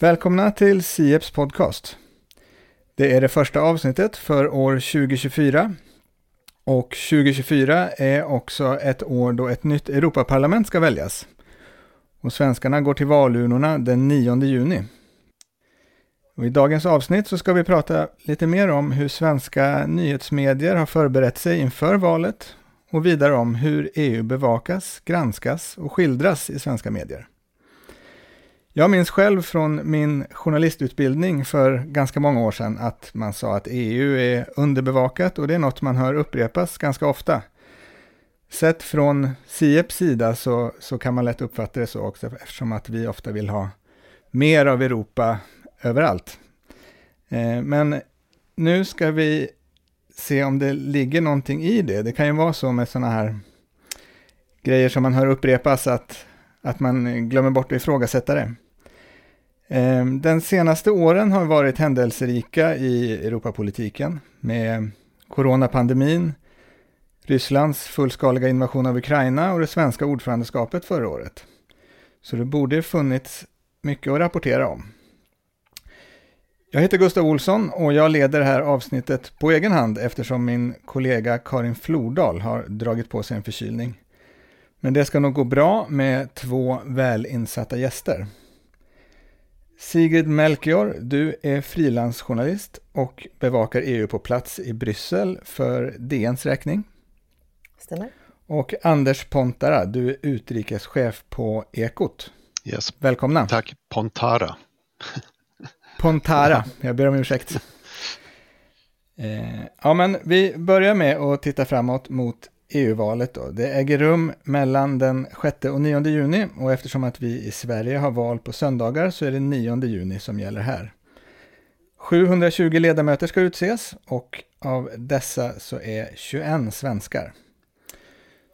Välkomna till Sieps podcast. Det är det första avsnittet för år 2024. Och 2024 är också ett år då ett nytt Europaparlament ska väljas. Och svenskarna går till valurnorna den 9 juni. Och I dagens avsnitt så ska vi prata lite mer om hur svenska nyhetsmedier har förberett sig inför valet och vidare om hur EU bevakas, granskas och skildras i svenska medier. Jag minns själv från min journalistutbildning för ganska många år sedan att man sa att EU är underbevakat och det är något man hör upprepas ganska ofta. Sett från Sieps sida så, så kan man lätt uppfatta det så också eftersom att vi ofta vill ha mer av Europa överallt. Eh, men nu ska vi se om det ligger någonting i det. Det kan ju vara så med sådana här grejer som man hör upprepas att, att man glömmer bort att ifrågasätta det. Ehm, den senaste åren har varit händelserika i Europapolitiken med coronapandemin, Rysslands fullskaliga invasion av Ukraina och det svenska ordförandeskapet förra året. Så det borde funnits mycket att rapportera om. Jag heter Gustav Olsson och jag leder det här avsnittet på egen hand eftersom min kollega Karin Flordal har dragit på sig en förkylning. Men det ska nog gå bra med två välinsatta gäster. Sigrid Melchior, du är frilansjournalist och bevakar EU på plats i Bryssel för DNs räkning. Stämmer. Och Anders Pontara, du är utrikeschef på Ekot. Yes. Välkomna. Tack, Pontara. Pontara, jag ber om ursäkt. Eh, ja, men vi börjar med att titta framåt mot EU-valet. Då. Det äger rum mellan den 6 och 9 juni och eftersom att vi i Sverige har val på söndagar så är det 9 juni som gäller här. 720 ledamöter ska utses och av dessa så är 21 svenskar.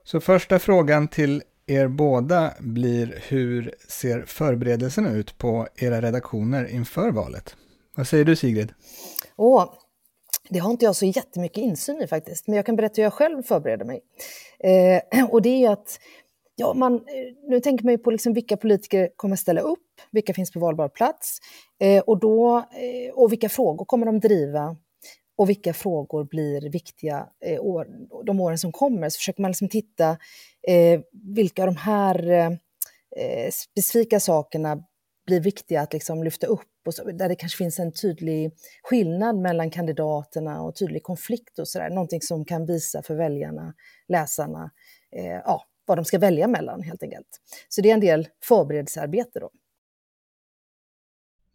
Så första frågan till er båda blir hur ser förberedelserna ut på era redaktioner inför valet? Vad säger du Sigrid? Åh, det har inte jag så jättemycket insyn i faktiskt, men jag kan berätta hur jag själv förbereder mig. Eh, och det är att, ja, man, eh, nu tänker man ju på liksom vilka politiker kommer ställa upp, vilka finns på valbar plats, eh, och, då, eh, och vilka frågor kommer de driva, och vilka frågor blir viktiga eh, år, de åren som kommer. Så försöker man liksom titta eh, vilka av de här eh, specifika sakerna blir viktiga att liksom lyfta upp och så, där det kanske finns en tydlig skillnad mellan kandidaterna och tydlig konflikt och sådär. Någonting som kan visa för väljarna, läsarna, eh, ja, vad de ska välja mellan helt enkelt. Så det är en del förberedelsearbete då.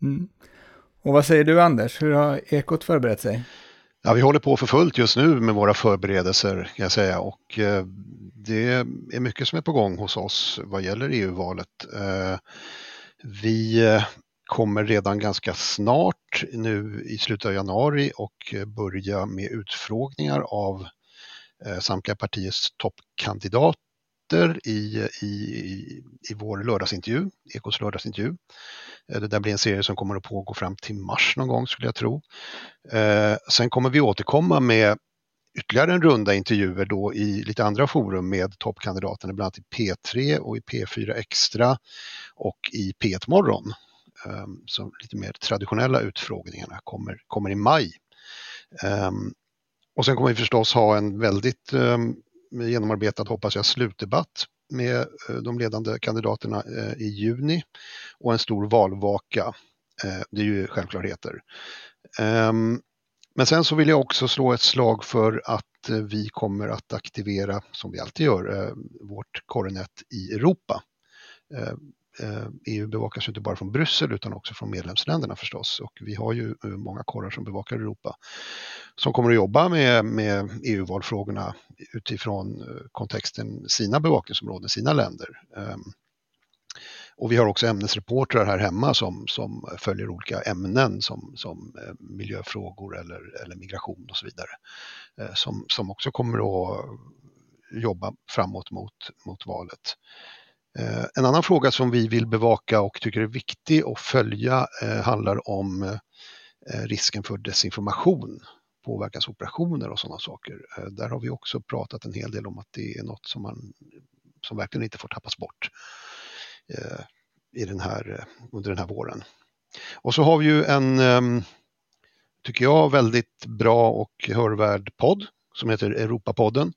Mm. Och vad säger du Anders, hur har Ekot förberett sig? Ja, vi håller på för fullt just nu med våra förberedelser kan jag säga och eh, det är mycket som är på gång hos oss vad gäller EU-valet. Eh, vi eh, kommer redan ganska snart nu i slutet av januari och eh, börja med utfrågningar av eh, samtliga partiers toppkandidater i, i, i vår lördagsintervju, Ekots lördagsintervju. Det där blir en serie som kommer att pågå fram till mars någon gång skulle jag tro. Sen kommer vi återkomma med ytterligare en runda intervjuer då i lite andra forum med toppkandidaterna, bland annat i P3 och i P4 Extra och i P1 Morgon. Ehm, så lite mer traditionella utfrågningarna kommer, kommer i maj. Ehm, och sen kommer vi förstås ha en väldigt ehm, genomarbetad, hoppas jag, slutdebatt med eh, de ledande kandidaterna eh, i juni och en stor valvaka. Eh, det är ju självklarheter. Men sen så vill jag också slå ett slag för att eh, vi kommer att aktivera, som vi alltid gör, eh, vårt korrenät i Europa. Eh, EU bevakas ju bevakas inte bara från Bryssel utan också från medlemsländerna förstås och vi har ju många korrar som bevakar Europa som kommer att jobba med, med EU-valfrågorna utifrån kontexten sina bevakningsområden, sina länder. Ehm, och vi har också ämnesreportrar här hemma som, som följer olika ämnen som, som eh, miljöfrågor eller, eller migration och så vidare. Eh, som, som också kommer att jobba framåt mot, mot valet. Eh, en annan fråga som vi vill bevaka och tycker är viktig att följa handlar om risken för desinformation, påverkansoperationer och sådana saker. Där har vi också pratat en hel del om att det är något som, man, som verkligen inte får tappas bort. Eh, I den här, eh, under den här våren. Och så har vi ju en, ehm, tycker jag, väldigt bra och hörvärd podd som heter Europapodden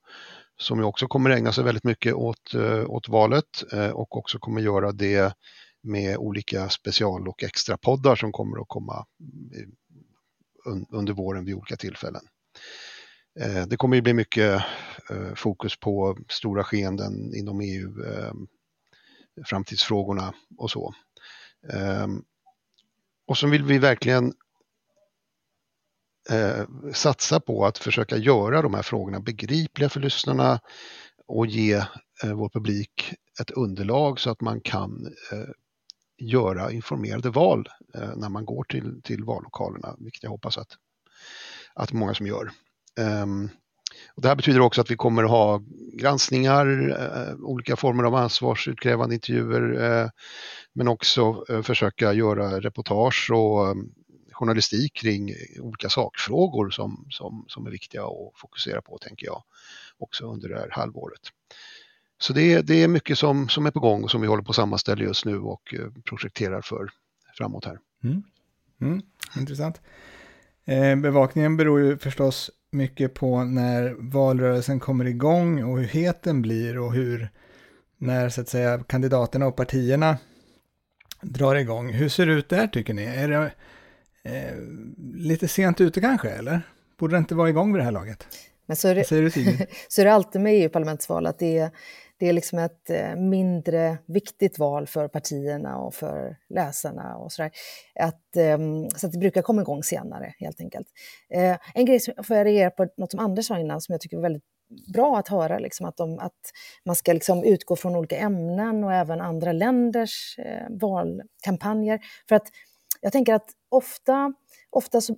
som ju också kommer ägna sig väldigt mycket åt, eh, åt valet och också kommer göra det med olika special och extra poddar som kommer att komma under våren vid olika tillfällen. Det kommer ju bli mycket fokus på stora skeenden inom EU, ehm, framtidsfrågorna och så. Ehm, och så vill vi verkligen eh, satsa på att försöka göra de här frågorna begripliga för lyssnarna och ge eh, vår publik ett underlag så att man kan eh, göra informerade val eh, när man går till, till vallokalerna, vilket jag hoppas att, att många som gör. Um, och det här betyder också att vi kommer att ha granskningar, eh, olika former av ansvarsutkrävande intervjuer, eh, men också eh, försöka göra reportage och eh, journalistik kring olika sakfrågor som, som, som är viktiga att fokusera på, tänker jag, också under det här halvåret. Så det, det är mycket som, som är på gång och som vi håller på att sammanställa just nu och eh, projekterar för framåt här. Mm. Mm. Intressant. Eh, bevakningen beror ju förstås mycket på när valrörelsen kommer igång och hur het den blir och hur när så att säga kandidaterna och partierna drar igång. Hur ser det ut där tycker ni? Är det, eh, lite sent ute kanske, eller? Borde det inte vara igång vid det här laget? Men så är det, säger du, så är det alltid med EU-parlamentsval, att det är, det är liksom ett eh, mindre viktigt val för partierna och för läsarna och sådär. Att, ehm, så att det brukar komma igång senare, helt enkelt. Eh, en grej som får jag reagera på, något som Anders sa innan, som jag tycker är väldigt bra att höra, liksom, att, de, att man ska liksom utgå från olika ämnen och även andra länders eh, valkampanjer. För att jag tänker att ofta, ofta så,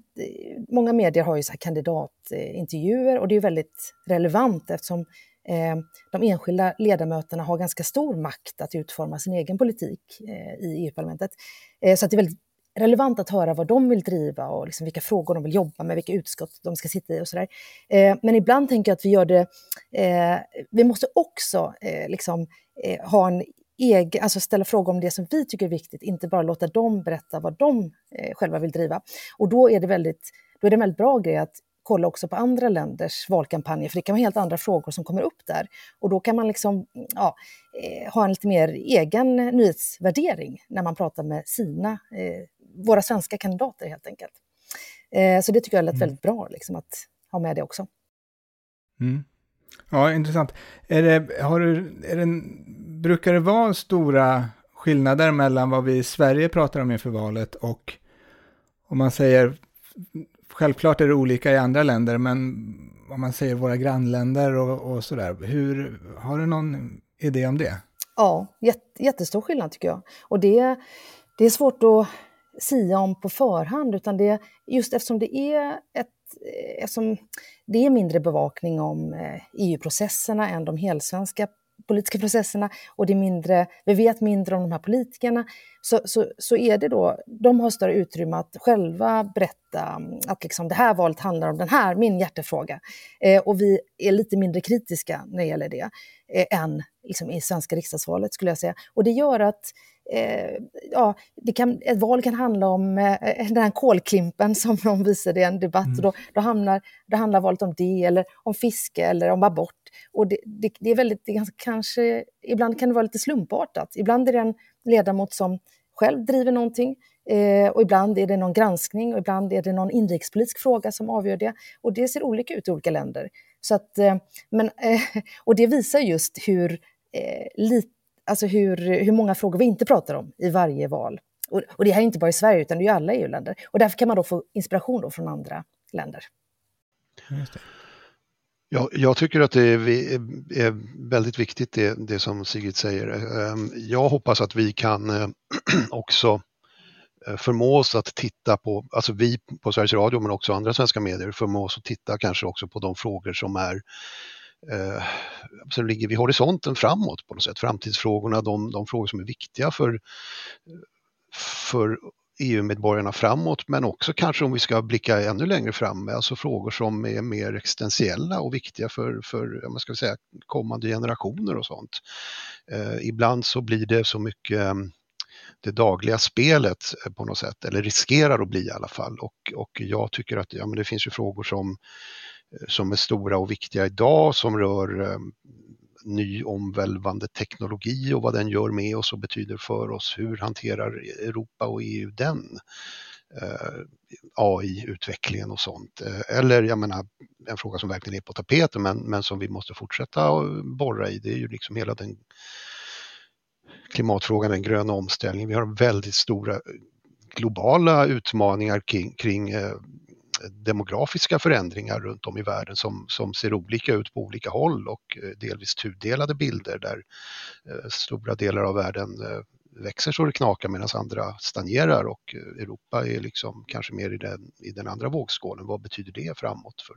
många medier har ju så kandidatintervjuer och det är väldigt relevant eftersom Eh, de enskilda ledamöterna har ganska stor makt att utforma sin egen politik eh, i EU-parlamentet. Eh, så att det är väldigt relevant att höra vad de vill driva och liksom vilka frågor de vill jobba med, vilka utskott de ska sitta i och sådär. Eh, men ibland tänker jag att vi gör det, eh, vi måste också eh, liksom, ha en egen, alltså ställa frågor om det som vi tycker är viktigt, inte bara låta dem berätta vad de själva vill driva. Och då är det väldigt, då är det en väldigt bra grej att kolla också på andra länders valkampanjer, för det kan vara helt andra frågor som kommer upp där. Och då kan man liksom, ja, eh, ha en lite mer egen nyhetsvärdering när man pratar med sina, eh, våra svenska kandidater helt enkelt. Eh, så det tycker jag lät mm. väldigt bra, liksom, att ha med det också. Mm. Ja, intressant. Är det, har du, är det, brukar det vara stora skillnader mellan vad vi i Sverige pratar om inför valet och om man säger, självklart är det olika i andra länder, men om man säger våra grannländer och, och sådär, hur, har du någon idé om det? Ja, jättestor skillnad tycker jag. Och det, det är svårt att sia om på förhand, utan det, just eftersom det är ett eh, eftersom det är mindre bevakning om eh, e EU-processerna än de helsvenska politiska processerna och det är mindre, vi vet mindre om de här politikerna, så, så, så är det då, de har större utrymme att själva berätta mm, att liksom det här valet handlar om den här, min hjärtefråga. Eh, och vi är lite mindre kritiska när det gäller det eh, än liksom, i svenska riksdagsvalet skulle jag säga. Och det gör att eh, ja, det kan, ett val kan handla om eh, den här kolklimpen som de visade i en debatt. Mm. Och då, då, hamnar, då handlar valet om det, eller om fiske eller om abort. Och det, det, det är väldigt, det är ganska, kanske, ibland kan det vara lite slumpartat. Ibland är det en ledamot som själv driver någonting. Eh, och ibland är det någon granskning och ibland är det någon inrikespolitisk fråga som avgör det. Och det ser olika ut i olika länder. Så att, eh, men, eh, och det visar just hur, eh, lit, alltså hur, hur många frågor vi inte pratar om i varje val. Och, och det här är inte bara i Sverige, utan det är alla EU-länder. Och därför kan man då få inspiration då från andra länder. Ja, jag tycker att det är, väldigt viktigt det, det, som Sigrid säger. Ehm, jag hoppas att vi kan också Eh, förmå oss att titta på, alltså vi på Sveriges Radio men också andra svenska medier, förmå oss att titta kanske också på de frågor som är eh, som ligger vid horisonten framåt på något sätt. Framtidsfrågorna, de, de frågor som är viktiga för, för EU-medborgarna framåt men också kanske om vi ska blicka ännu längre fram, alltså frågor som är mer existentiella och viktiga för, för man ska säga, kommande generationer och sånt. Eh, ibland så blir det så mycket det dagliga spelet eh, på något sätt, eller riskerar att bli i alla fall. Och, och jag tycker att ja, men det finns ju frågor som, eh, som är stora och viktiga idag som rör eh, ny omvälvande teknologi och vad den gör med oss och betyder för oss. Hur hanterar Europa och EU den? Eh, AI-utvecklingen och sånt. Eller jag menar, en fråga som verkligen är på tapeten men, men som vi måste fortsätta borra i, det är ju liksom hela den klimatfrågan, den gröna omställningen. Vi har väldigt stora eh, globala utmaningar kring, kring eh, demografiska förändringar runt om i världen som, som ser olika ut på olika håll och eh, delvis tudelade bilder där eh, stora delar av världen växer så det knakar medan andra stagnerar och Europa är liksom kanske mer i den, i den andra vågskålen. Vad betyder det framåt? för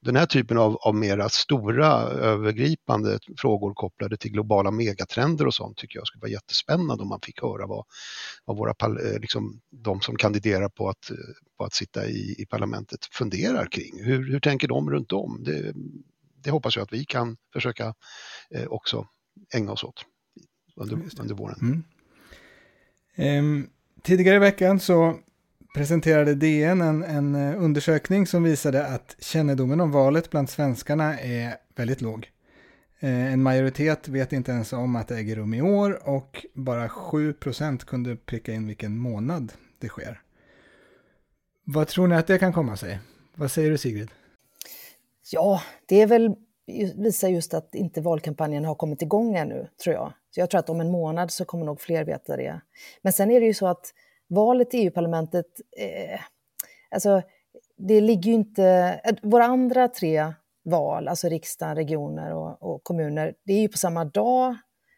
Den här typen av, av mera stora övergripande frågor kopplade till globala megatrender och sånt tycker jag skulle vara jättespännande om man fick höra vad, vad våra, eh, liksom, de som kandiderar på att, på att sitta i, i parlamentet funderar kring. Hur, hur tänker de runt om? Det, det hoppas jag att vi kan försöka eh, också ägna oss åt under, under våren. Mm. Ehm, tidigare i veckan så presenterade DN en, en eh, undersökning som visade att kännedomen om valet bland svenskarna är väldigt låg. Eh, en majoritet vet inte ens om att det äger rum i år och bara 7% kunde pricka in vilken månad det sker. Vad tror ni att det kan komma sig? Vad säger du Sigrid? Ja, det är väl, visar just att inte valkampanjen har kommit igång ännu, tror jag. Så jag tror att om en månad så kommer nog fler veta det. Men sen är det ju så att valet i EU-parlamentet, eh, alltså det ligger ju inte... Våra andra tre val, alltså riksdagen, regioner och, och, kommuner, det är ju på samma dag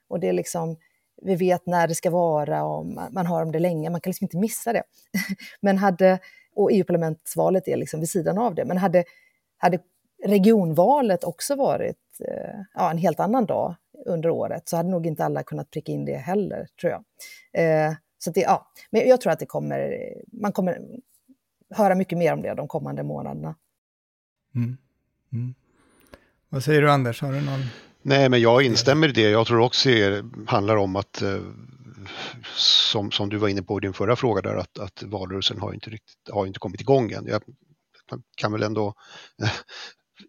och det är liksom, vi vet när det ska vara och man, man har om det länge, man kan liksom inte missa det. Men hade, och EU-parlamentsvalet är liksom vid sidan av det, men hade, hade regionvalet också varit eh, ja, en helt annan dag under året så hade nog inte alla kunnat pricka in det heller, tror jag. Eh, så det, ja. Men jag tror att det kommer, man kommer höra mycket mer om det de kommande månaderna. Mm. Mm. Vad säger du Anders, har du någon? Nej, men jag instämmer i det. Jag tror också det handlar om att eh, som, som du var inne på i din förra fråga där, att, att valrörelsen har inte, riktigt, har inte kommit igång än. Jag kan väl ändå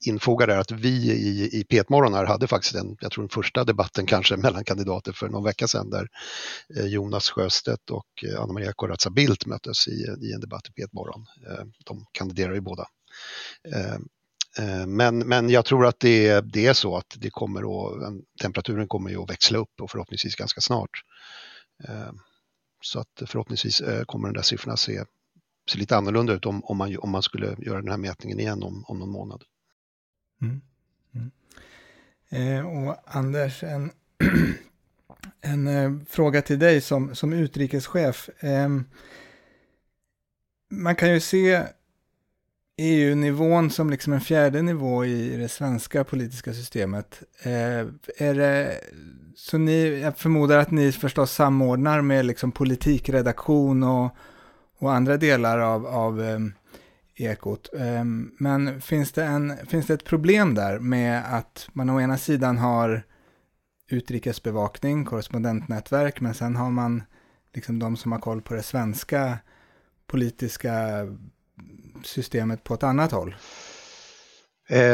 infoga där att vi i, i P1-morgon här hade faktiskt en, jag tror den första debatten kanske mellan kandidater för någon vecka sedan där eh, Jonas Sjöstedt och eh, Anna Maria Corazza Bildt möttes i, i en debatt i P1-morgon. Eh, de kandiderar ju båda. Men, men jag tror att det, det är så att det kommer att, temperaturen kommer ju att växla upp och förhoppningsvis ganska snart. Så att förhoppningsvis kommer den där siffrorna se, se lite annorlunda ut om, om, man, om man skulle göra den här mätningen igen om, om någon månad. Mm. Mm. Eh, och Anders, en, en eh, fråga till dig som, som utrikeschef. Eh, man kan ju se EU-nivån som liksom en fjärde nivå i det svenska politiska systemet. Eh, är det, så ni, jag förmodar att ni förstås samordnar med liksom politikredaktion och, och andra delar av, av ehm, Ekot. Ehm, men finns det, en, finns det ett problem där med att man å ena sidan har utrikesbevakning, korrespondentnätverk, men sen har man liksom de som har koll på det svenska politiska systemet på ett annat håll?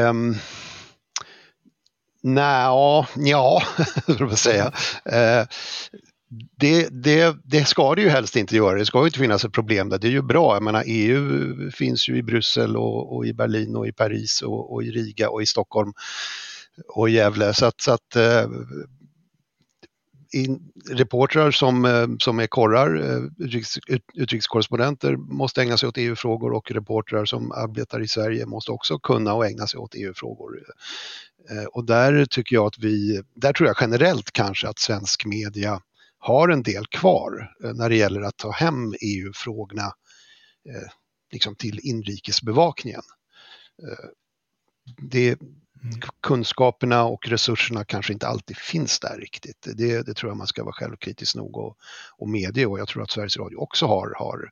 Um, Nej, ja, ja, säga. Uh, det, det, det ska det ju helst inte göra. Det ska ju inte finnas ett problem där. Det är ju bra. Jag menar, EU finns ju i Bryssel och, och i Berlin och i Paris och, och, i Riga och i Stockholm och i Gävle. Så att, så att eh, in, reportrar som, eh, som är korrar, eh, utrikes, utrikeskorrespondenter, måste ägna sig åt EU-frågor och reportrar som arbetar i Sverige måste också kunna och ägna sig åt EU-frågor. Eh, och där tycker jag att vi, där tror jag generellt kanske att svensk media har en del kvar eh, när det gäller att ta hem EU-frågorna eh, liksom till inrikesbevakningen. Eh, det, mm. kunskaperna och resurserna kanske inte alltid finns där riktigt. Det, det tror jag man ska vara självkritisk nog och, och medge och jag tror att Sveriges Radio också har, har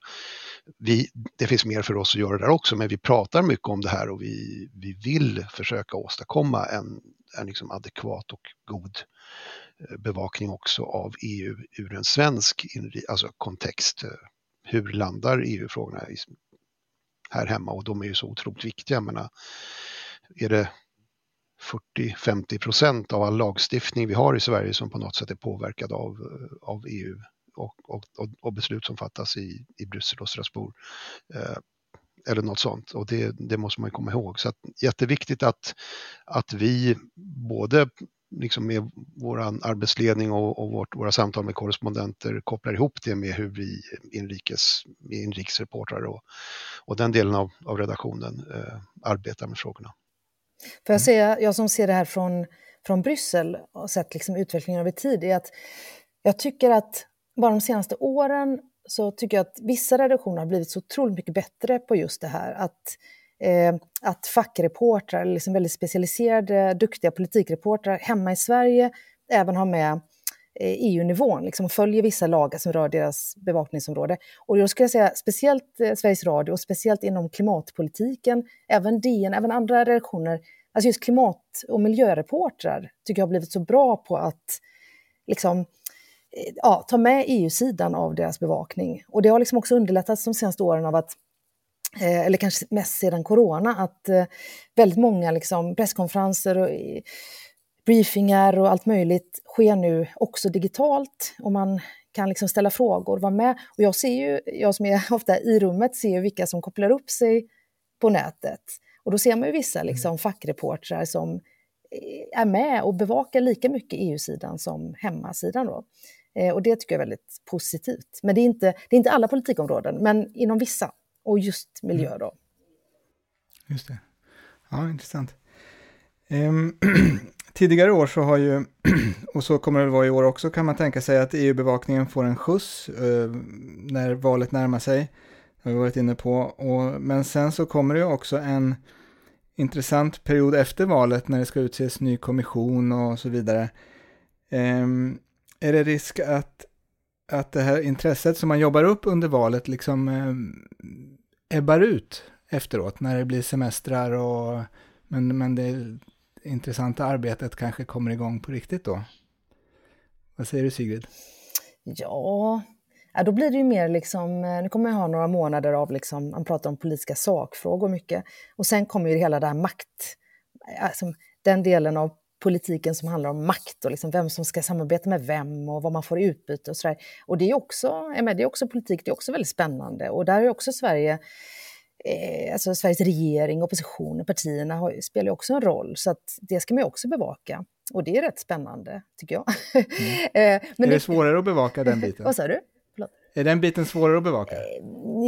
vi, det finns mer för oss att göra där också, men vi pratar mycket om det här och vi, vi vill försöka åstadkomma en, en liksom adekvat och god eh, bevakning också av EU ur en svensk alltså kontext. Eh, hur landar EU-frågorna här hemma och de är ju så otroligt viktiga. Jag menar, är det 40-50 procent av all lagstiftning vi har i Sverige som på något sätt är påverkad av, eh, av EU och, och, och, beslut som fattas i, i Bryssel och Strasbourg. Eh, eller något sånt och det, det, måste man komma ihåg. Så att, jätteviktigt att, att vi både liksom med vår arbetsledning och, och vårt, våra samtal med korrespondenter kopplar ihop det med hur vi inrikes, med inrikesreportrar och, och den delen av, av redaktionen eh, arbetar med frågorna. Får jag säga, jag som ser det här från, från Bryssel och sett liksom utvecklingen över tid, är att jag tycker att bara de senaste åren så tycker jag att vissa redaktioner har blivit så otroligt mycket bättre på just det här. Att, eh, att fackreportrar, liksom väldigt specialiserade, duktiga politikreportrar hemma i Sverige även har med eh, e EU-nivån liksom, och följer vissa lagar som rör deras bevakningsområde. Och jag skulle säga speciellt eh, Sveriges Radio och speciellt inom klimatpolitiken, även DN, även andra redaktioner, alltså just klimat och miljöreportrar tycker jag har blivit så bra på att liksom, eh, ja, ta med EU-sidan av deras bevakning. Och det har liksom också underlättats de senaste åren av att eller kanske mest sedan corona, att väldigt många liksom presskonferenser och briefingar och allt möjligt sker nu också digitalt och man kan liksom ställa frågor, vara med. Och jag ser ju, jag som är ofta i rummet, ser ju vilka som kopplar upp sig på nätet. Och då ser man ju vissa mm. liksom, fackreportrar som eh, är med och bevakar lika mycket EU-sidan som hemmasidan. Då. Eh, och det tycker jag är väldigt positivt. Men det är inte, det är inte alla politikområden, men inom vissa. Och just miljö mm. då. Just det. Ja, intressant. Um, Tidigare år så har ju, och så kommer det vara i år också, kan man tänka sig att EU-bevakningen får en skjuts eh, när valet närmar sig. Det har vi varit inne på. Och, men sen så kommer det också en intressant period efter valet när det ska utses ny kommission och så vidare. Eh, är det risk att, att det här intresset som man jobbar upp under valet liksom eh, ebbar ut efteråt när det blir semestrar och men, men det intressanta arbetet kanske kommer igång på riktigt då? Vad säger du Sigrid? Ja, då blir det ju mer liksom, eh, nu kommer jag ha några månader av liksom, man pratar om politiska sakfrågor mycket. Och sen kommer ju hela det här makt, alltså, den delen av politiken som handlar om makt och liksom vem som ska samarbeta med vem och vad man får i utbyte och sådär. Och det är också, det är också politik, det är också väldigt spännande. Och där är också Sverige eh, alltså Sveriges regering, oppositionen, partierna har, spelar också en roll. Så att det ska man ju också bevaka. Och det är rätt spännande, tycker jag. Mm. eh, men är det svårare att bevaka den biten? Vad sa du? Är den biten svårare att bevaka? Eh,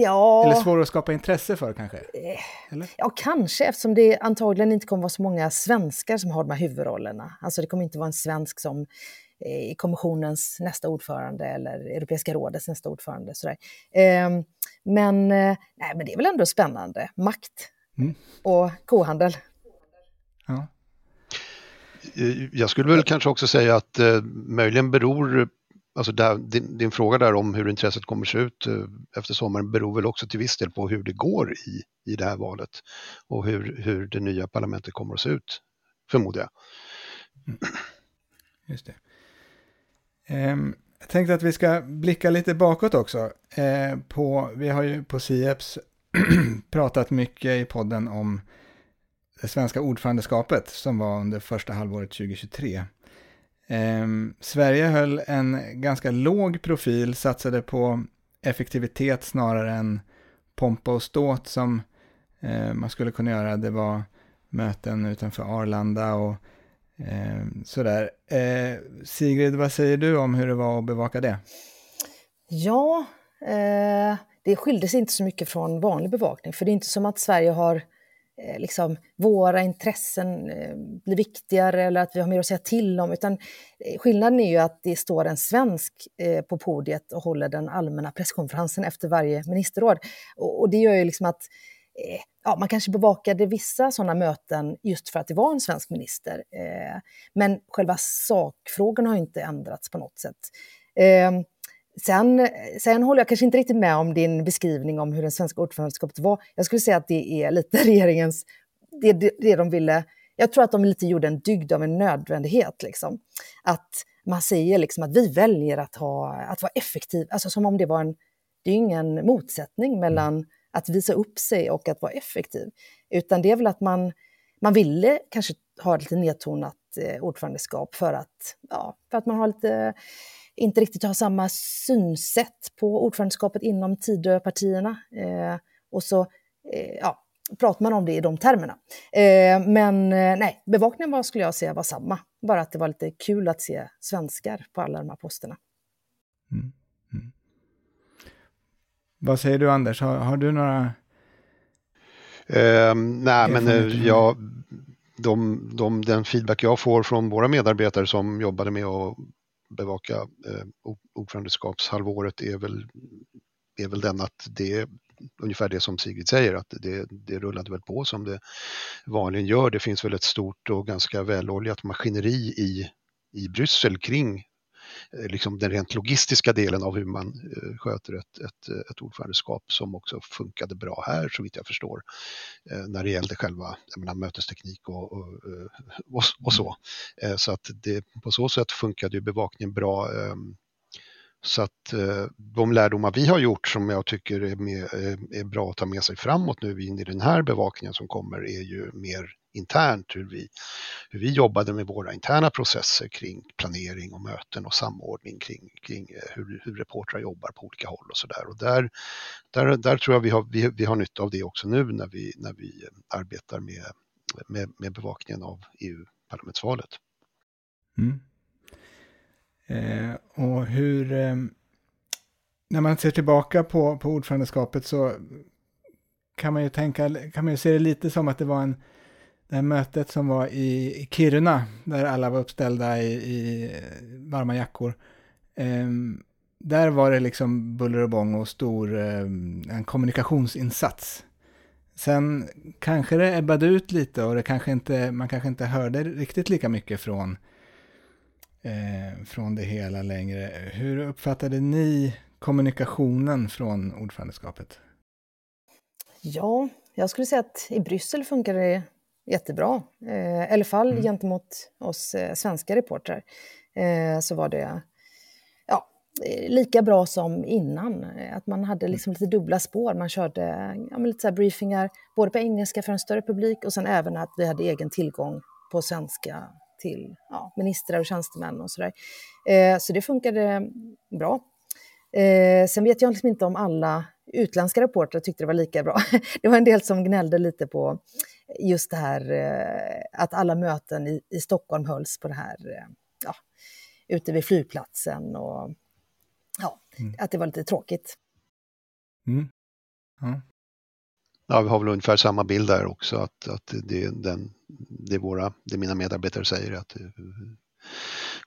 ja... Eller svårare att skapa intresse för kanske? Eh, Eller? Ja, kanske, eftersom det antagligen inte kommer vara så många svenskar som har de här huvudrollerna. Alltså det kommer inte vara en svensk som i kommissionens nästa ordförande eller Europeiska rådets nästa ordförande. Sådär. Ehm, men, eh, nej, men det är väl ändå spännande. Makt mm. och kohandel. Ja. Jag skulle väl kanske också säga att eh, möjligen beror, alltså där, din, din, fråga där om hur intresset kommer se ut eh, efter sommaren beror väl också till viss del på hur det går i, i det här valet och hur, hur det nya parlamentet kommer att se ut, förmodar jag. Mm. Just det. Um, jag tänkte att vi ska blicka lite bakåt också. Eh, på, vi har ju på Sieps pratat mycket i podden om det svenska ordförandeskapet som var under första halvåret 2023. Eh, Sverige höll en ganska låg profil, satsade på effektivitet snarare än pompa och ståt som eh, man skulle kunna göra. Det var möten utanför Arlanda och Eh, sådär. Eh, Sigrid, vad säger du om hur det var att bevaka det? Ja, eh, det skilde sig inte så mycket från vanlig bevakning, för det är inte som att Sverige har eh, Eh, liksom, våra intressen eh, blir viktigare eller att vi har mer att säga till om, utan eh, skillnaden är ju att det står en svensk på podiet och håller den allmänna presskonferensen efter varje ministerråd. Och, det gör ju liksom att ja, man kanske bevakade vissa sådana möten just för att det var en svensk minister. Men själva sakfrågorna har inte ändrats på något sätt. Ehm, Sen, sen håller jag kanske inte riktigt med om din beskrivning om hur det svenska ordförandeskapet var. Jag skulle säga att det är lite regeringens, det, det, det de ville, jag tror att de lite gjorde en dygd av en nödvändighet. Liksom. Att, man säger liksom att vi väljer att, ha, att vara effektiv, alltså som om det var en, det är ingen motsättning mellan att visa upp sig och att vara effektiv, utan det är väl att man, man ville kanske ha lite nedtonat eh, ordförandeskap för att, ja, för att man har lite, inte riktigt har samma synsätt på ordförandeskapet inom Tidöpartierna. Eh, och så eh, ja, pratar man om det i de termerna. Eh, men eh, nej, bevakningen var, skulle jag säga var samma. Bara att det var lite kul att se svenskar på alla de här posterna. Mm. Mm. Vad säger du Anders, har, har du några? Eh, nej, men eh, jag, de, de, den feedback jag får från våra medarbetare som jobbade med att bevaka eh, ordförandeskapshalvåret är väl, är väl den att det ungefär det som Sigrid säger, att det, det rullade väl på som det vanligen gör. Det finns väl ett stort och ganska väloljat maskineri i, i Bryssel kring liksom den rent logistiska delen av hur man eh, sköter ett, ett, ett ordförandeskap som också funkade bra här så vitt jag förstår eh, när det gällde själva menar, mötesteknik och, och, och, och så. Så att det, på så sätt funkade ju bevakningen bra ehm, så att eh, de lärdomar vi har gjort som jag tycker är, med, eh, är, bra att ta med sig framåt nu in i den här bevakningen som kommer är ju mer internt hur vi, hur vi jobbade med våra interna processer kring planering och möten och samordning kring, kring eh, hur, hur reportrar jobbar på olika håll och sådär. Och där, där, där tror jag vi har, vi, vi har nytta av det också nu när vi, när vi eh, arbetar med, med, med bevakningen av EU-parlamentsvalet. Mm. Eh, och hur, eh, när man ser tillbaka på, på ordförandeskapet så kan man ju tänka, kan man ju se det lite som att det var en, det här mötet som var i, Kiruna, där alla var uppställda i, i varma jackor. Eh, där var det liksom buller och bång och stor eh, en kommunikationsinsats. Sen kanske det ebbade ut lite och det kanske inte, man kanske inte hörde riktigt lika mycket från eh, från det hela längre. Hur uppfattade ni kommunikationen från ordförandeskapet? Ja, jag skulle säga att i Bryssel funkar det jättebra. Eh, I alla fall mm. gentemot oss eh, svenska reportrar eh, så var det ja, lika bra som innan. Att man hade liksom lite dubbla spår. Man körde ja, lite så briefingar både på engelska för en större publik och sen även att vi hade egen tillgång på svenska till ja, ministrar och tjänstemän och sådär. Eh, så det funkade bra. Eh, sen vet jag liksom inte om alla utländska reportrar tyckte det var lika bra. Det var en del som gnällde lite på just det här eh, att alla möten i, i Stockholm hölls på det här, eh, ja, ute vid flygplatsen och ja, mm. att det var lite tråkigt. Mm. Ja. Ja, vi har väl ungefär samma bild där också, att, att det, den, det, våra, det mina medarbetare säger, att eh,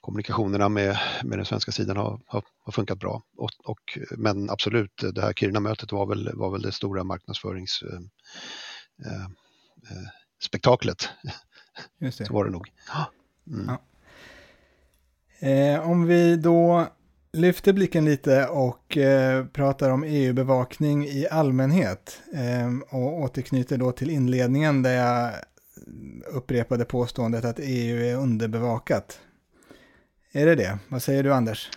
kommunikationerna med, med den svenska sidan har, har, har funkat bra. Och, och, men absolut, det här Kiruna-mötet var väl, var väl det stora marknadsföringsspektaklet. Eh, eh, Just det. Så var det nog. Mm. Ja. Eh, om vi då lyfter blicken lite och eh, pratar om EU-bevakning i allmänhet. Eh, och återknyter då till inledningen där jag upprepade påståendet att EU är underbevakat. Är det det? Vad säger du Anders?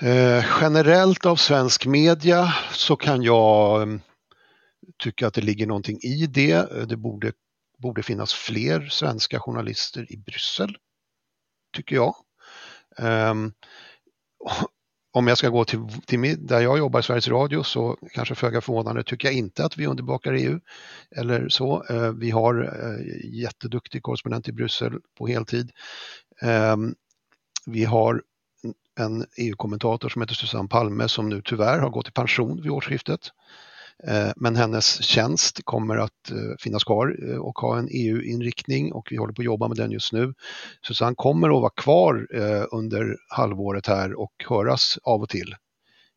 Eh, generellt av svensk media så kan jag tycker tycka att det ligger någonting i det. Eh, det borde, borde finnas fler svenska journalister i Bryssel, tycker jag. Um, om jag ska gå till, till där jag jobbar, Sveriges Radio, så kanske föga förvånande tycker jag inte att vi underbakar EU. Eller så. Eh, vi har eh, jätteduktig korrespondent i Bryssel på heltid. Ehm, vi har en EU-kommentator som heter Susanne Palme som nu tyvärr har gått i pension vid årsskiftet. Eh, men hennes tjänst kommer att eh, finnas kvar eh, och ha en EU-inriktning och vi håller på att jobba med den just nu. Susanne kommer att vara kvar under halvåret här och höras av och till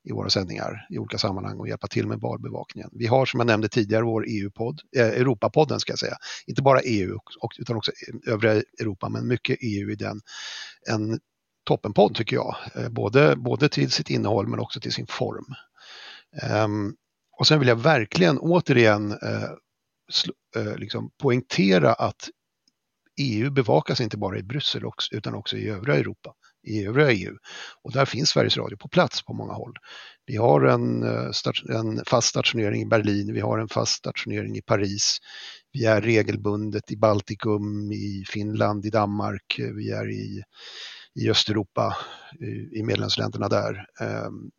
i våra sändningar i olika sammanhang och hjälpa till med valbevakningen. Vi har som jag nämnde tidigare vår EU-podd, eh, Europapodden ska jag säga, inte bara EU utan också övriga Europa men mycket EU i den. En toppenpodd tycker jag, både, både till sitt innehåll men också till sin form. Um, och sen vill jag verkligen återigen eh, eh, liksom poängtera att EU bevakas inte bara i Bryssel utan också i övriga Europa. i övriga EU. Och där finns Sveriges Radio på plats på många håll. Vi har en, eh, en fast stationering i Berlin, vi har en fast stationering i Paris, vi är regelbundet i Baltikum, i Finland, i Danmark, eh, vi är i, i Östeuropa, i, i medlemsländerna där. Ehm,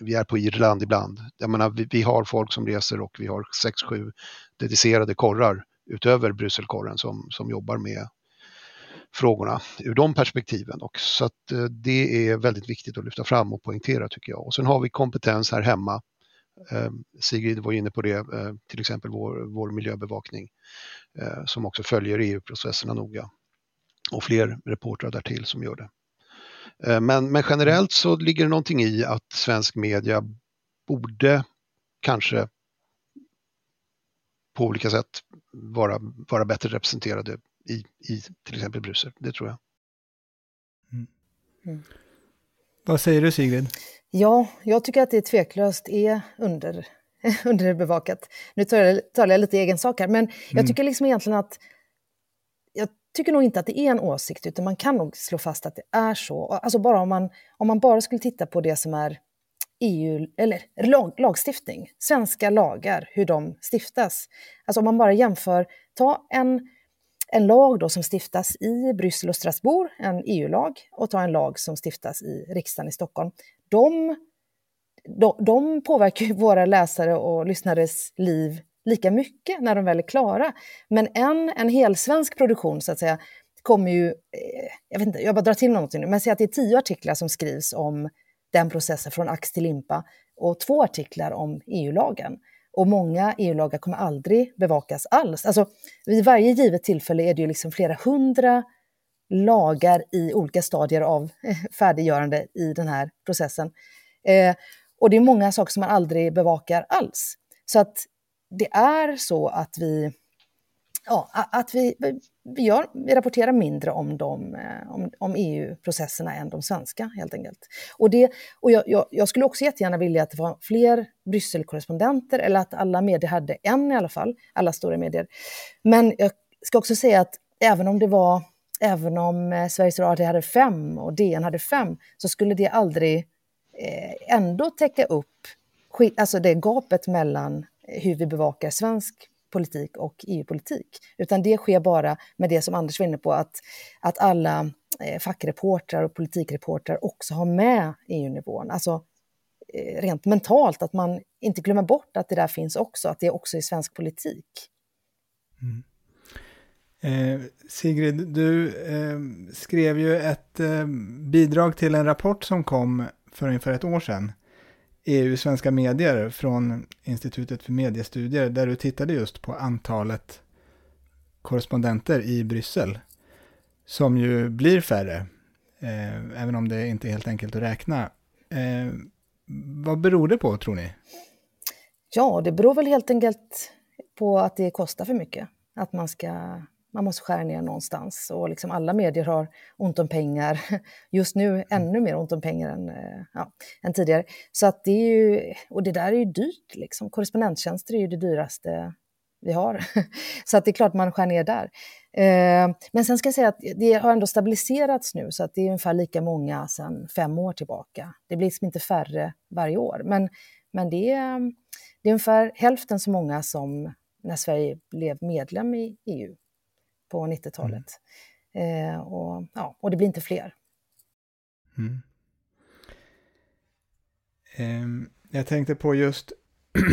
vi är på Irland ibland. Jag menar, vi, vi har folk som reser och vi har sex sju dedicerade korrar utöver Brysselkorren som, som jobbar med frågorna ur de perspektiven. Och så att eh, det är väldigt viktigt att lyfta fram och poängtera tycker jag. Och sen har vi kompetens här hemma. Eh, Sigrid var inne på det, eh, till exempel vår, vår miljöbevakning eh, som också följer EU-processerna noga. Och fler reportrar därtill som gör det. Men, men generellt så ligger det någonting i att svensk media borde kanske på olika sätt vara, vara bättre representerade i, i till exempel Bryssel. Det tror jag. Mm. Mm. Vad säger du Sigrid? Ja, jag tycker att det tveklöst är under, underbevakat. Nu talar jag, talar jag lite egen sak här, men jag mm. tycker liksom egentligen att tycker nog inte att det är en åsikt, utan man kan nog slå fast att det är så. Alltså bara om man, om man bara skulle titta på det som är EU, eller lag, lagstiftning, svenska lagar, hur de stiftas. Alltså om man bara jämför, ta en, en lag då som stiftas i Bryssel och Strasbourg, en EU-lag, och ta en lag som stiftas i riksdagen i Stockholm. De, de, de påverkar ju våra läsare och lyssnares liv lika mycket när de väl är klara. Men en, en helsvensk produktion, så att säga, kommer ju... Eh, jag vet inte, jag bara drar till någonting nu, men säg att det är tio artiklar som skrivs om den processen från ax till limpa och två artiklar om EU-lagen. Och många EU-lagar kommer aldrig bevakas alls. Alltså, vid varje givet tillfälle är det ju liksom flera hundra lagar i olika stadier av färdiggörande i den här processen. Eh, och det är många saker som man aldrig bevakar alls. Så att det är så att vi, ja, att vi, vi, gör, vi rapporterar mindre om, de, eh, om, om EU-processerna än de svenska, helt enkelt. Och, det, och jag, jag, jag, skulle också jättegärna vilja att det var fler Brysselkorrespondenter, eller att alla medier hade en i alla fall, alla stora medier. Men jag ska också säga att även om det var även om eh, Sveriges Radio hade fem och DN hade fem, så skulle det aldrig eh, ändå täcka upp alltså det gapet mellan hur vi bevakar svensk politik och EU-politik. Utan det sker bara med det som Anders var inne på, att, att alla eh, fackreportrar och politikreportrar också har med EU-nivån. Alltså eh, rent mentalt, att man inte glömmer bort att det där finns också, att det också är svensk politik. Mm. Eh, Sigrid, du eh, skrev ju ett eh, bidrag till en rapport som kom för ungefär ett år sedan. EU svenska medier från Institutet för mediestudier där du tittade just på antalet korrespondenter i Bryssel. Som ju blir färre, eh, även om det inte är helt enkelt att räkna. Eh, vad beror det på tror ni? Ja, det beror väl helt enkelt på att det kostar för mycket. Att man ska man måste skära ner någonstans och liksom alla medier har ont om pengar. Just nu mm. ännu mer ont om pengar än, eh, ja, än tidigare. Så att det är ju, och det där är ju dyrt, liksom. korrespondenttjänster är ju det dyraste vi har. Så att det är klart man skär ner där. Eh, men sen ska jag säga att det har ändå stabiliserats nu så att det är ungefär lika många sedan fem år tillbaka. Det blir liksom inte färre varje år, men, men det, är, det är ungefär hälften så många som när Sverige blev medlem i EU på 90-talet. Mm. Eh, och, ja, och det blir inte fler. Mm. Eh, jag tänkte på just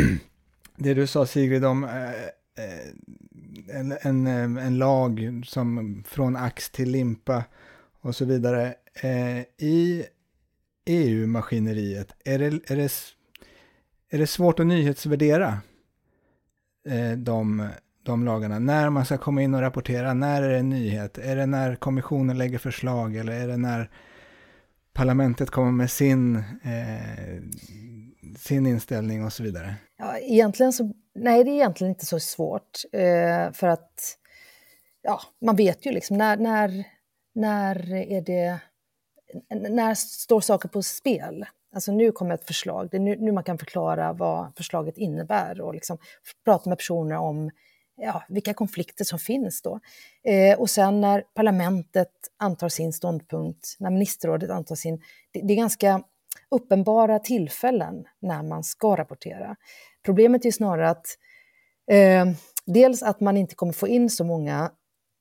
det du sa Sigrid om eh, eh en, en, eh, en, lag som från ax till limpa och så vidare. Eh, I EU-maskineriet, är det, är, det, är det svårt att nyhetsvärdera de de lagarna. När man ska komma in och rapportera, när är det en nyhet? Är det när kommissionen lägger förslag eller är det när parlamentet kommer med sin, eh, sin inställning och så vidare? Ja, egentligen så, nej, det är egentligen inte så svårt. Eh, för att ja, man vet ju liksom när, när, när är det, när står saker på spel? Alltså nu kommer ett förslag, det är nu, nu man kan förklara vad förslaget innebär och liksom prata med personer om ja, vilka konflikter som finns då. Eh, och sen när parlamentet antar sin ståndpunkt, när ministerrådet antar sin... Det, det, är ganska uppenbara tillfällen när man ska rapportera. Problemet är snarare att eh, dels att man inte kommer få in så många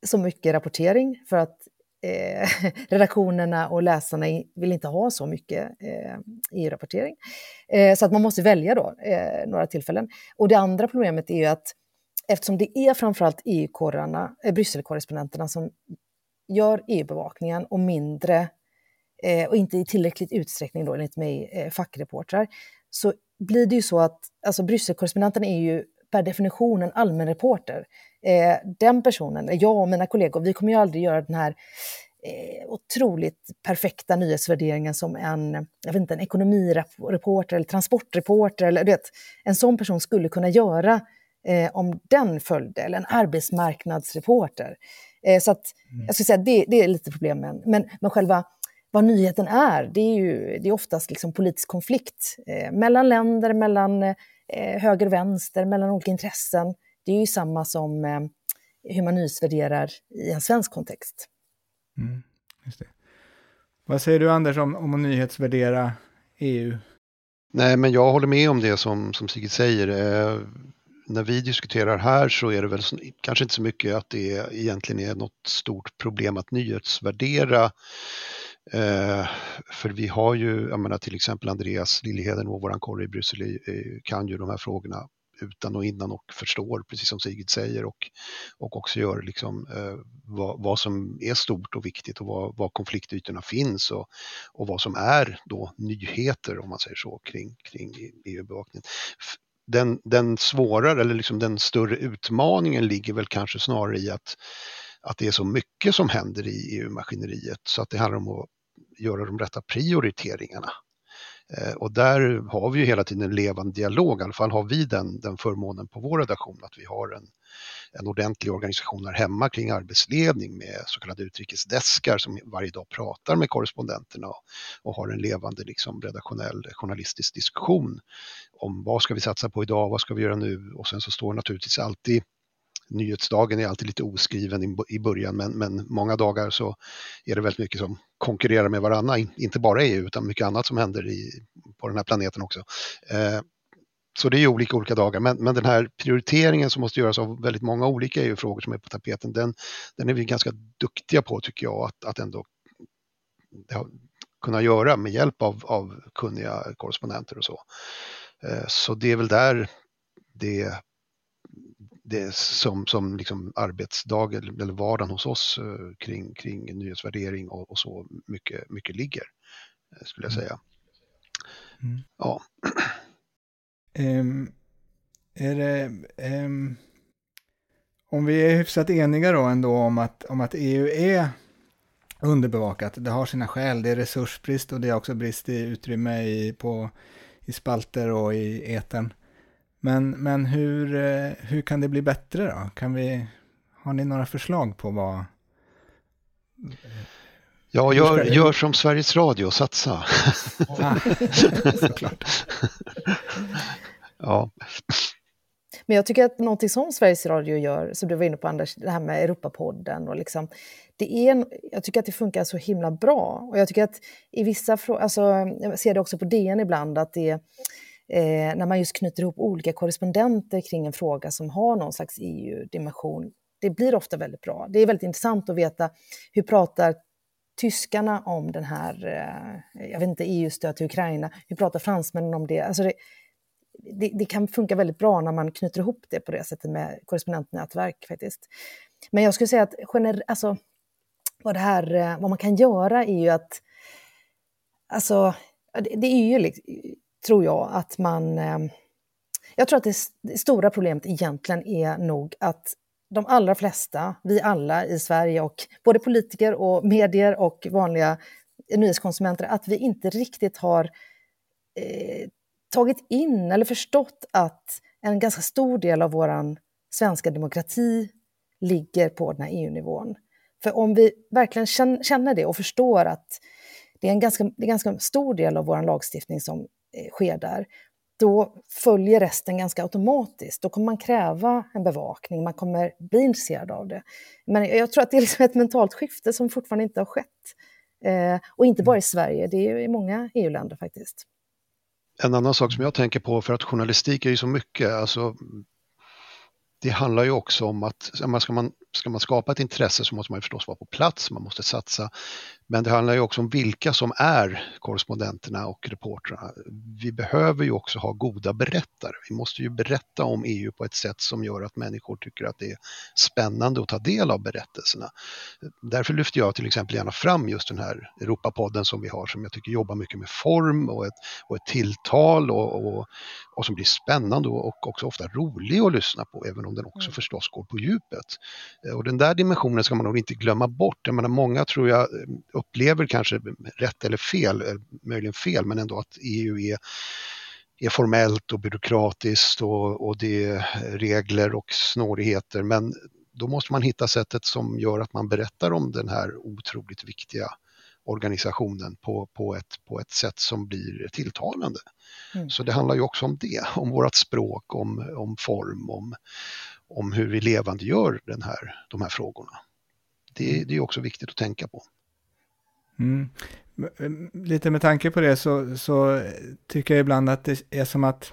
så mycket rapportering för att eh, redaktionerna och läsarna vill inte ha så mycket eh, EU-rapportering. Eh, så att man måste välja då eh, några tillfällen. Och det andra problemet är ju att eftersom det är framförallt EU-korrarna, eh, Brysselkorrespondenterna som gör EU-bevakningen och mindre eh, och inte i tillräckligt utsträckning då enligt mig eh, fackreportrar, så blir det ju så att alltså Brysselkorrespondenten är ju per definition en allmän reporter. Eh, den personen, jag och mina kollegor, vi kommer ju aldrig göra den här eh, otroligt perfekta nyhetsvärderingen som en, jag vet inte, en ekonomireporter eller transportreporter. Eller, du vet, en sån person skulle kunna göra eh, om den följde, eller en arbetsmarknadsreporter. Eh, så att, mm. jag skulle säga det, det är lite problemen. Men, men själva vad nyheten är, det är ju det är oftast liksom politisk konflikt eh, mellan länder, mellan eh, höger och vänster, mellan olika intressen. Det är ju samma som eh, hur man nyhetsvärderar i en svensk kontext. Mm, Vad säger du Anders om, om att nyhetsvärdera EU? Nej, men jag håller med om det som, som Sigrid säger. När vi diskuterar här så är det väl kanske inte så mycket att det egentligen är något stort problem att nyhetsvärdera. Eh, för vi har ju, jag menar till exempel Andreas Liljeheden och våran korre i Bryssel eh, kan ju de här frågorna utan och innan och förstår, precis som Sigrid säger, och, och också gör liksom, eh, vad, vad, som är stort och viktigt och var, var konfliktytorna finns och, och vad som är då nyheter, om man säger så, kring, kring EU-bevakningen den, den svårare eller liksom den större utmaningen ligger väl kanske snarare i att, att det är så mycket som händer i EU-maskineriet så att det handlar om att göra de rätta prioriteringarna. Eh, och där har vi ju hela tiden en levande dialog, i alla fall har vi den, den förmånen på vår redaktion att vi har en, en ordentlig organisation här hemma kring arbetsledning med så kallade utrikesdeskar som varje dag pratar med korrespondenterna och, och har en levande liksom, redaktionell journalistisk diskussion om vad ska vi satsa på idag, vad ska vi göra nu och sen så står naturligtvis alltid nyhetsdagen är alltid lite oskriven i början men, men många dagar så är det väldigt mycket som konkurrerar med varandra, inte bara EU utan mycket annat som händer i, på den här planeten också. Eh, så det är olika olika dagar, men, men den här prioriteringen som måste göras av väldigt många olika EU-frågor som är på tapeten, den, den är vi ganska duktiga på tycker jag att, att ändå kunna göra med hjälp av, av kunniga korrespondenter och så. Eh, så det är väl där det, det som, som liksom arbetsdag eller vardagen hos oss eh, kring, kring nyhetsvärdering och, och så mycket, mycket ligger, eh, skulle jag mm. säga. Mm. Ja. Um, är det, um, om vi är hyfsat eniga då ändå om att, om att EU är underbevakat, det har sina skäl, det är resursbrist och det är också brist i utrymme i, på, i spalter och i eten. Men, men hur, eh, hur kan det bli bättre då? Kan vi, har ni några förslag på vad... Ja, gör, gör som Sveriges Radio, satsa. Såklart ja. Men jag tycker att någonting som Sveriges Radio gör, som du var inne på Anders, det här med Europapodden och liksom, det är en, jag tycker att det funkar så himla bra. Och jag tycker att i vissa frågor, alltså, jag ser det också på DN ibland, att det eh, när man just knyter ihop olika korrespondenter kring en fråga som har någon slags EU-dimension, det blir ofta väldigt bra. Det är väldigt intressant att veta hur pratar tyskarna om den här, eh, jag vet inte, EU-stöd till Ukraina, hur pratar fransmännen om det? Alltså det, det, det, kan funka väldigt bra när man knyter ihop det på det sättet med korrespondentnätverk faktiskt. Men jag skulle säga att gener, alltså, vad, det här, eh, vad man kan göra är ju att, alltså, det, det är ju, tror jag, att man... Ehm, jag tror att det, det stora problemet egentligen är nog att de allra flesta, vi alla i Sverige, och både politiker och medier och vanliga nyhetskonsumenter, att vi inte riktigt har eh, tagit in eller förstått att en ganska stor del av vår svenska demokrati ligger på den här EU-nivån. För om vi verkligen känner det och förstår att det är en ganska, det är en ganska stor del av vår lagstiftning som eh, sker där, då följer resten ganska automatiskt. Då kommer man kräva en bevakning, man kommer bli intresserad av det. Men jag tror att det är liksom ett mentalt skifte som fortfarande inte har skett. Eh, och inte bara i Sverige, det är i många EU-länder faktiskt. En annan sak som jag tänker på, för att journalistik är ju så mycket, alltså det handlar ju också om att ska man, ska man skapa ett intresse så måste man förstås vara på plats, man måste satsa. Men det handlar ju också om vilka som är korrespondenterna och reportrarna. Vi behöver ju också ha goda berättare. Vi måste ju berätta om EU på ett sätt som gör att människor tycker att det är spännande att ta del av berättelserna. Därför lyfter jag till exempel gärna fram just den här Europapodden som vi har som jag tycker jobbar mycket med form och ett, och ett tilltal och, och, och som blir spännande och också ofta rolig att lyssna på även om den också mm. förstås går på djupet. Och den där dimensionen ska man nog inte glömma bort. Jag menar, många tror jag upplever kanske rätt eller fel, eh, möjligen fel, men ändå att EU är är formellt och byråkratiskt och, och det är regler och snårigheter men då måste man hitta sättet som gör att man berättar om den här otroligt viktiga organisationen på, på, ett, på ett sätt som blir tilltalande. Mm. Så det handlar ju också om det, om vårt språk, om, om form, om, om hur vi levandegör den här, de här frågorna. Det, det är också viktigt att tänka på. Mm. Lite med tanke på det så, så, tycker jag ibland att det är som att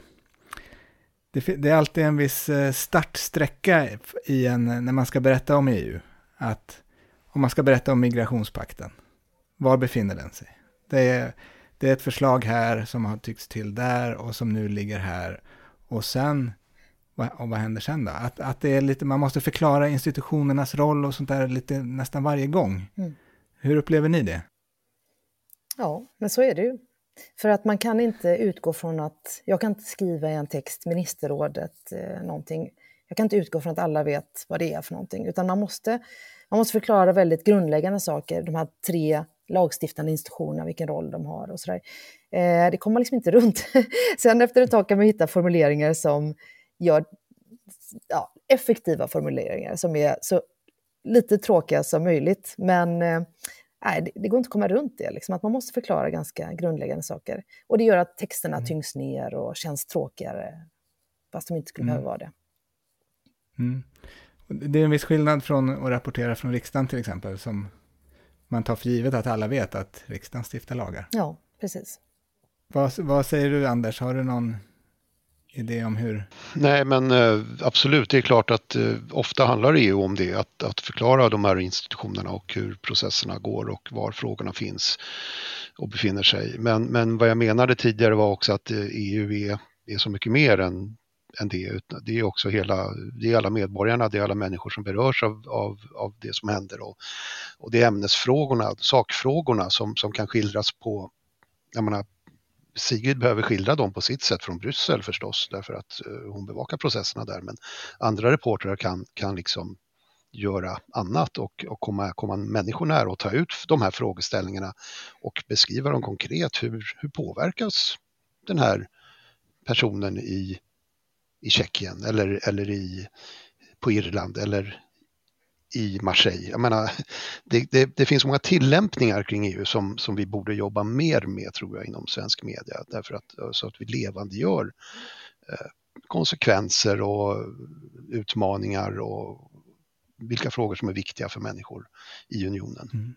det, det, är alltid en viss eh, startsträcka i en, när man ska berätta om EU. Att om man ska berätta om migrationspakten, var befinner den sig? Det är, det är ett förslag här som har tyckts till där och som nu ligger här. Och sen, och vad händer sen då? Att, att det är lite, man måste förklara institutionernas roll och sånt där lite nästan varje gång. Mm. Hur upplever ni det? Ja, men så är det ju. För att man kan inte utgå från att, jag kan inte skriva i en text, ministerrådet, eh, någonting. Jag kan inte utgå från att alla vet vad det är för någonting, utan man måste, man måste förklara väldigt grundläggande saker, de här tre lagstiftande institutionerna, vilken roll de har och sådär. Eh, det kommer man liksom inte runt. Sen efter ett tag kan man hitta formuleringar som gör ja, effektiva formuleringar som är så lite tråkiga som möjligt. Men eh, nej, det, det, går inte att komma runt det, liksom, att man måste förklara ganska grundläggande saker. Och det gör att texterna mm. tyngs ner och känns tråkigare, fast de inte skulle mm. behöva vara det. Mm. Det är en viss skillnad från att rapportera från riksdagen till exempel, som man tar för givet att alla vet att riksdagen stiftar lagar. Ja, precis. Vad, vad säger du Anders, har du någon idé om hur? Nej, men eh, absolut, det är klart att eh, ofta handlar EU om det, att, att förklara de här institutionerna och hur processerna går och var frågorna finns och befinner sig. Men, men vad jag menade tidigare var också att eh, EU är, är så mycket mer än, än det. Det är också hela, det är alla medborgarna, det är alla människor som berörs av, av, av det som händer och, och det är ämnesfrågorna, sakfrågorna som, som kan skildras på jag menar, Sigrid behöver skildra dem på sitt sätt från Bryssel förstås, därför att eh, hon bevakar processerna där, men andra reportrar kan, kan liksom göra annat och, och komma, komma människor nära och ta ut de här frågeställningarna och beskriva dem konkret. Hur, hur påverkas den här personen i, i Tjeckien eller, eller i, på Irland eller i Marseille. Jag menar, det, det, det, finns många tillämpningar kring EU som, som vi borde jobba mer med tror jag inom svensk media därför att, så att vi levandegör eh, konsekvenser och utmaningar och vilka frågor som är viktiga för människor i unionen. Mm.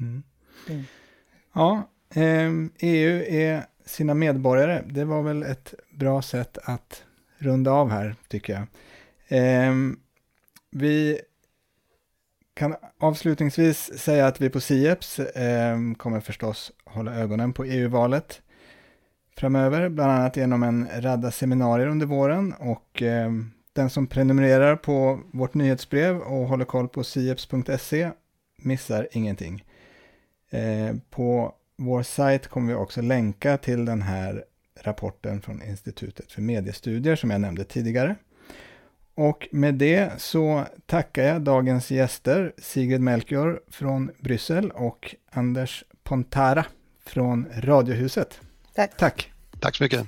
Mm. Mm. Ja, eh, EU är sina medborgare. Det var väl ett bra sätt att runda av här tycker jag. Eh, vi kan avslutningsvis säga att vi på Sieps eh, kommer förstås hålla ögonen på EU-valet framöver, bland annat genom en radda seminarier under våren och eh, den som prenumererar på vårt nyhetsbrev och håller koll på sieps.se missar ingenting. Eh, på vår sajt kommer vi också länka till den här rapporten från Institutet för mediestudier som jag nämnde tidigare. Och med det så tackar jag dagens gäster Sigrid Melchior från Bryssel och Anders Pontara från Radiohuset. Tack. Tack. Tack så mycket.